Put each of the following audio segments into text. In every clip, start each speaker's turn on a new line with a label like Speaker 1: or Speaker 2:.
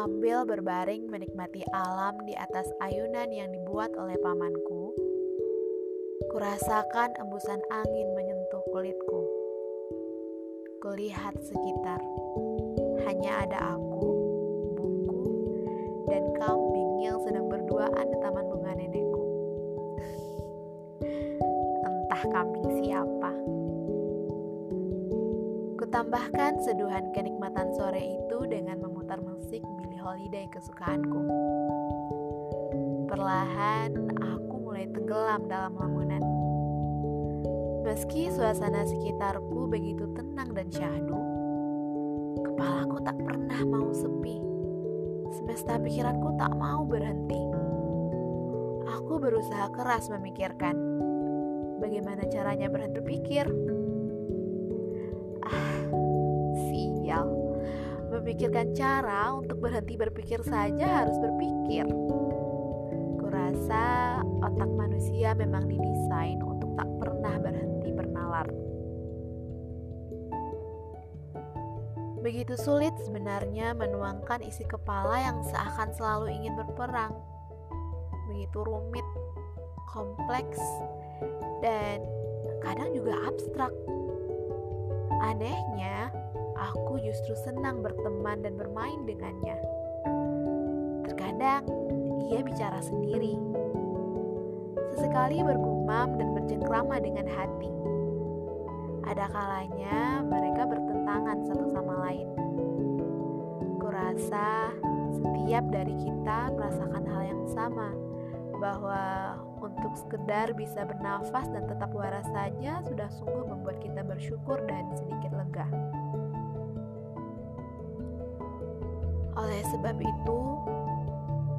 Speaker 1: Sambil berbaring menikmati alam di atas ayunan yang dibuat oleh pamanku, kurasakan embusan angin menyentuh kulitku. Kulihat sekitar, hanya ada aku, buku, dan kambing yang sedang berduaan di taman bunga nenekku. Entah kambing siapa. Kutambahkan seduhan kenikmatan sore itu dengan memutar musik Billie Holiday kesukaanku. Perlahan aku mulai tenggelam dalam lamunan. Meski suasana sekitarku begitu tenang dan syahdu, kepalaku tak pernah mau sepi. Semesta pikiranku tak mau berhenti. Aku berusaha keras memikirkan bagaimana caranya berhenti pikir. Memikirkan cara untuk berhenti berpikir saja harus berpikir. Kurasa otak manusia memang didesain untuk tak pernah berhenti bernalar. Begitu sulit sebenarnya menuangkan isi kepala yang seakan selalu ingin berperang. Begitu rumit, kompleks, dan kadang juga abstrak. Anehnya, aku justru senang berteman dan bermain dengannya. Terkadang ia bicara sendiri, sesekali bergumam dan bercengkrama dengan hati. Ada kalanya mereka bertentangan satu sama lain. Kurasa setiap dari kita merasakan hal yang sama, bahwa untuk sekedar bisa bernafas dan tetap waras saja sudah sungguh membuat kita bersyukur dan sedikit lega. Oleh sebab itu,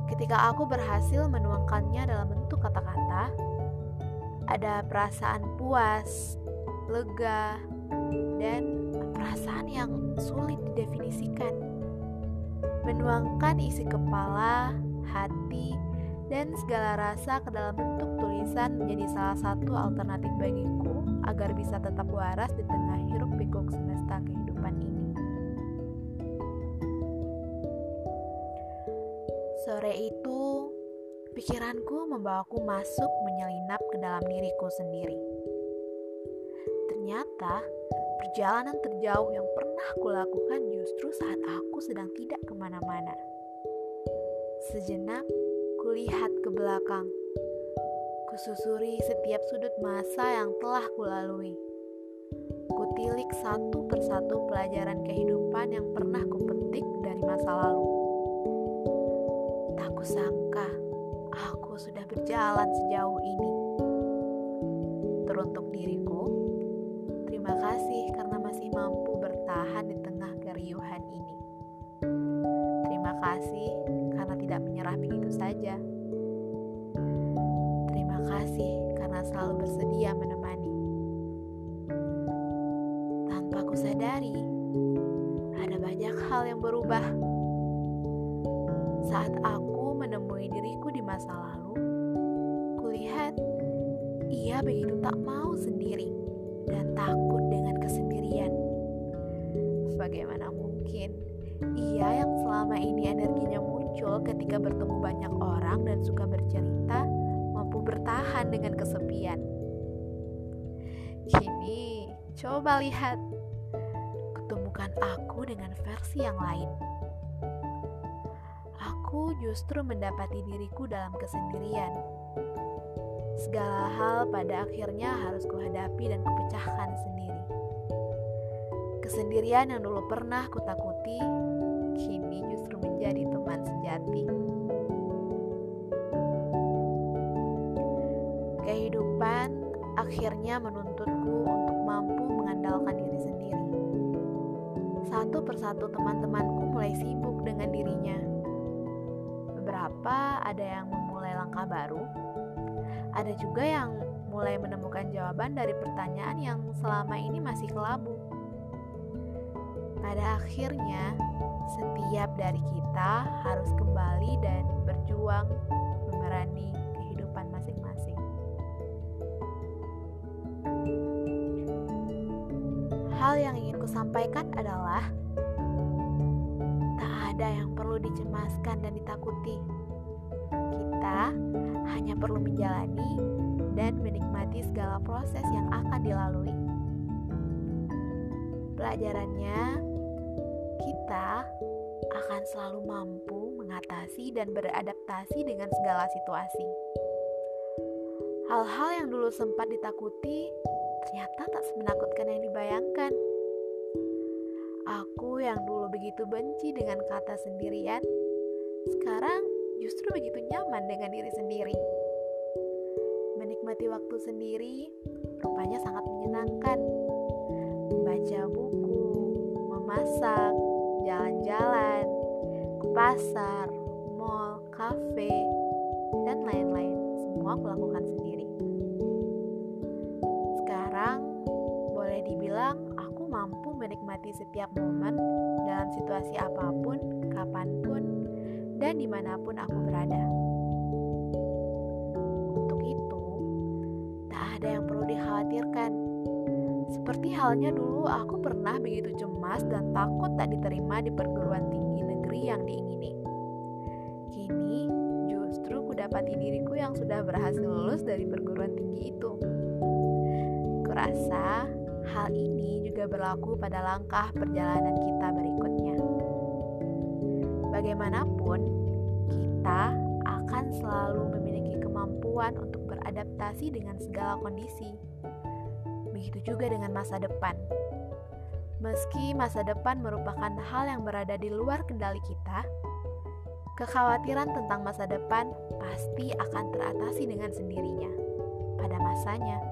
Speaker 1: ketika aku berhasil menuangkannya dalam bentuk kata-kata, ada perasaan puas, lega, dan perasaan yang sulit didefinisikan. Menuangkan isi kepala, hati, dan segala rasa ke dalam bentuk tulisan menjadi salah satu alternatif bagiku agar bisa tetap waras di tengah hiruk pikuk semesta kehidupan ini. Sore itu, pikiranku membawaku masuk menyelinap ke dalam diriku sendiri. Ternyata, perjalanan terjauh yang pernah kulakukan justru saat aku sedang tidak ke mana-mana. Sejenak, kulihat ke belakang. Kususuri setiap sudut masa yang telah kulalui. Kutilik satu persatu pelajaran kehidupan yang pernah kupetik dari masa lalu kusangka aku sudah berjalan sejauh ini. Teruntuk diriku, terima kasih karena masih mampu bertahan di tengah keriuhan ini. Terima kasih karena tidak menyerah begitu saja. Terima kasih karena selalu bersedia menemani. Tanpa kusadari, ada banyak hal yang berubah saat aku menemui diriku di masa lalu, kulihat ia begitu tak mau sendiri dan takut dengan kesendirian. Bagaimana mungkin ia yang selama ini energinya muncul ketika bertemu banyak orang dan suka bercerita mampu bertahan dengan kesepian? Kini, coba lihat, ketemukan aku dengan versi yang lain aku justru mendapati diriku dalam kesendirian. Segala hal pada akhirnya harus kuhadapi dan kupecahkan sendiri. Kesendirian yang dulu pernah kutakuti, kini justru menjadi teman sejati. Kehidupan akhirnya menuntutku untuk mampu mengandalkan diri sendiri. Satu persatu teman-temanku mulai sibuk dengan dirinya beberapa ada yang memulai langkah baru, ada juga yang mulai menemukan jawaban dari pertanyaan yang selama ini masih kelabu. Pada akhirnya, setiap dari kita harus kembali dan berjuang memerani kehidupan masing-masing. Hal yang ingin kusampaikan adalah tak ada yang perlu dicemaskan dan ditakuti. Kita hanya perlu menjalani dan menikmati segala proses yang akan dilalui. Pelajarannya, kita akan selalu mampu mengatasi dan beradaptasi dengan segala situasi. Hal-hal yang dulu sempat ditakuti ternyata tak semenakutkan yang dibayangkan. Aku yang dulu begitu benci dengan kata sendirian, sekarang justru begitu nyaman dengan diri sendiri. Menikmati waktu sendiri rupanya sangat menyenangkan. Membaca buku, memasak, jalan-jalan, ke pasar, mall, kafe, dan lain-lain. Semua aku lakukan sendiri. Sekarang boleh dibilang aku mampu menikmati setiap momen dalam situasi apa pun, kapan pun, dan di mana pun aku berada. Untuk itu, tak ada yang perlu dikhawatirkan. Seperti halnya dulu aku pernah begitu cemas dan takut tak diterima di perguruan tinggi negeri yang diingini. Kini justru kudapati diriku yang sudah berhasil lulus dari perguruan tinggi itu. Kurasa hal ini juga berlaku pada langkah perjalanan kita berikutnya. Bagaimanapun, kita akan selalu memiliki kemampuan untuk beradaptasi dengan segala kondisi begitu juga dengan masa depan. Meski masa depan merupakan hal yang berada di luar kendali kita, kekhawatiran tentang masa depan pasti akan teratasi dengan sendirinya pada masanya.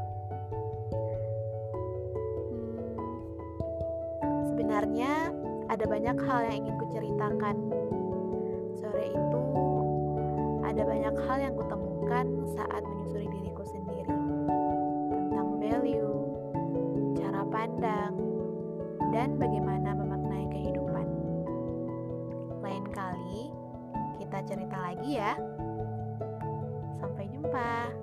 Speaker 1: Sebenarnya ada banyak hal yang ingin kuceritakan. Sore itu ada banyak hal yang kutemukan saat menyusuri diriku sendiri tentang value, pandang, dan bagaimana memaknai kehidupan. Lain kali kita cerita lagi ya. Sampai jumpa.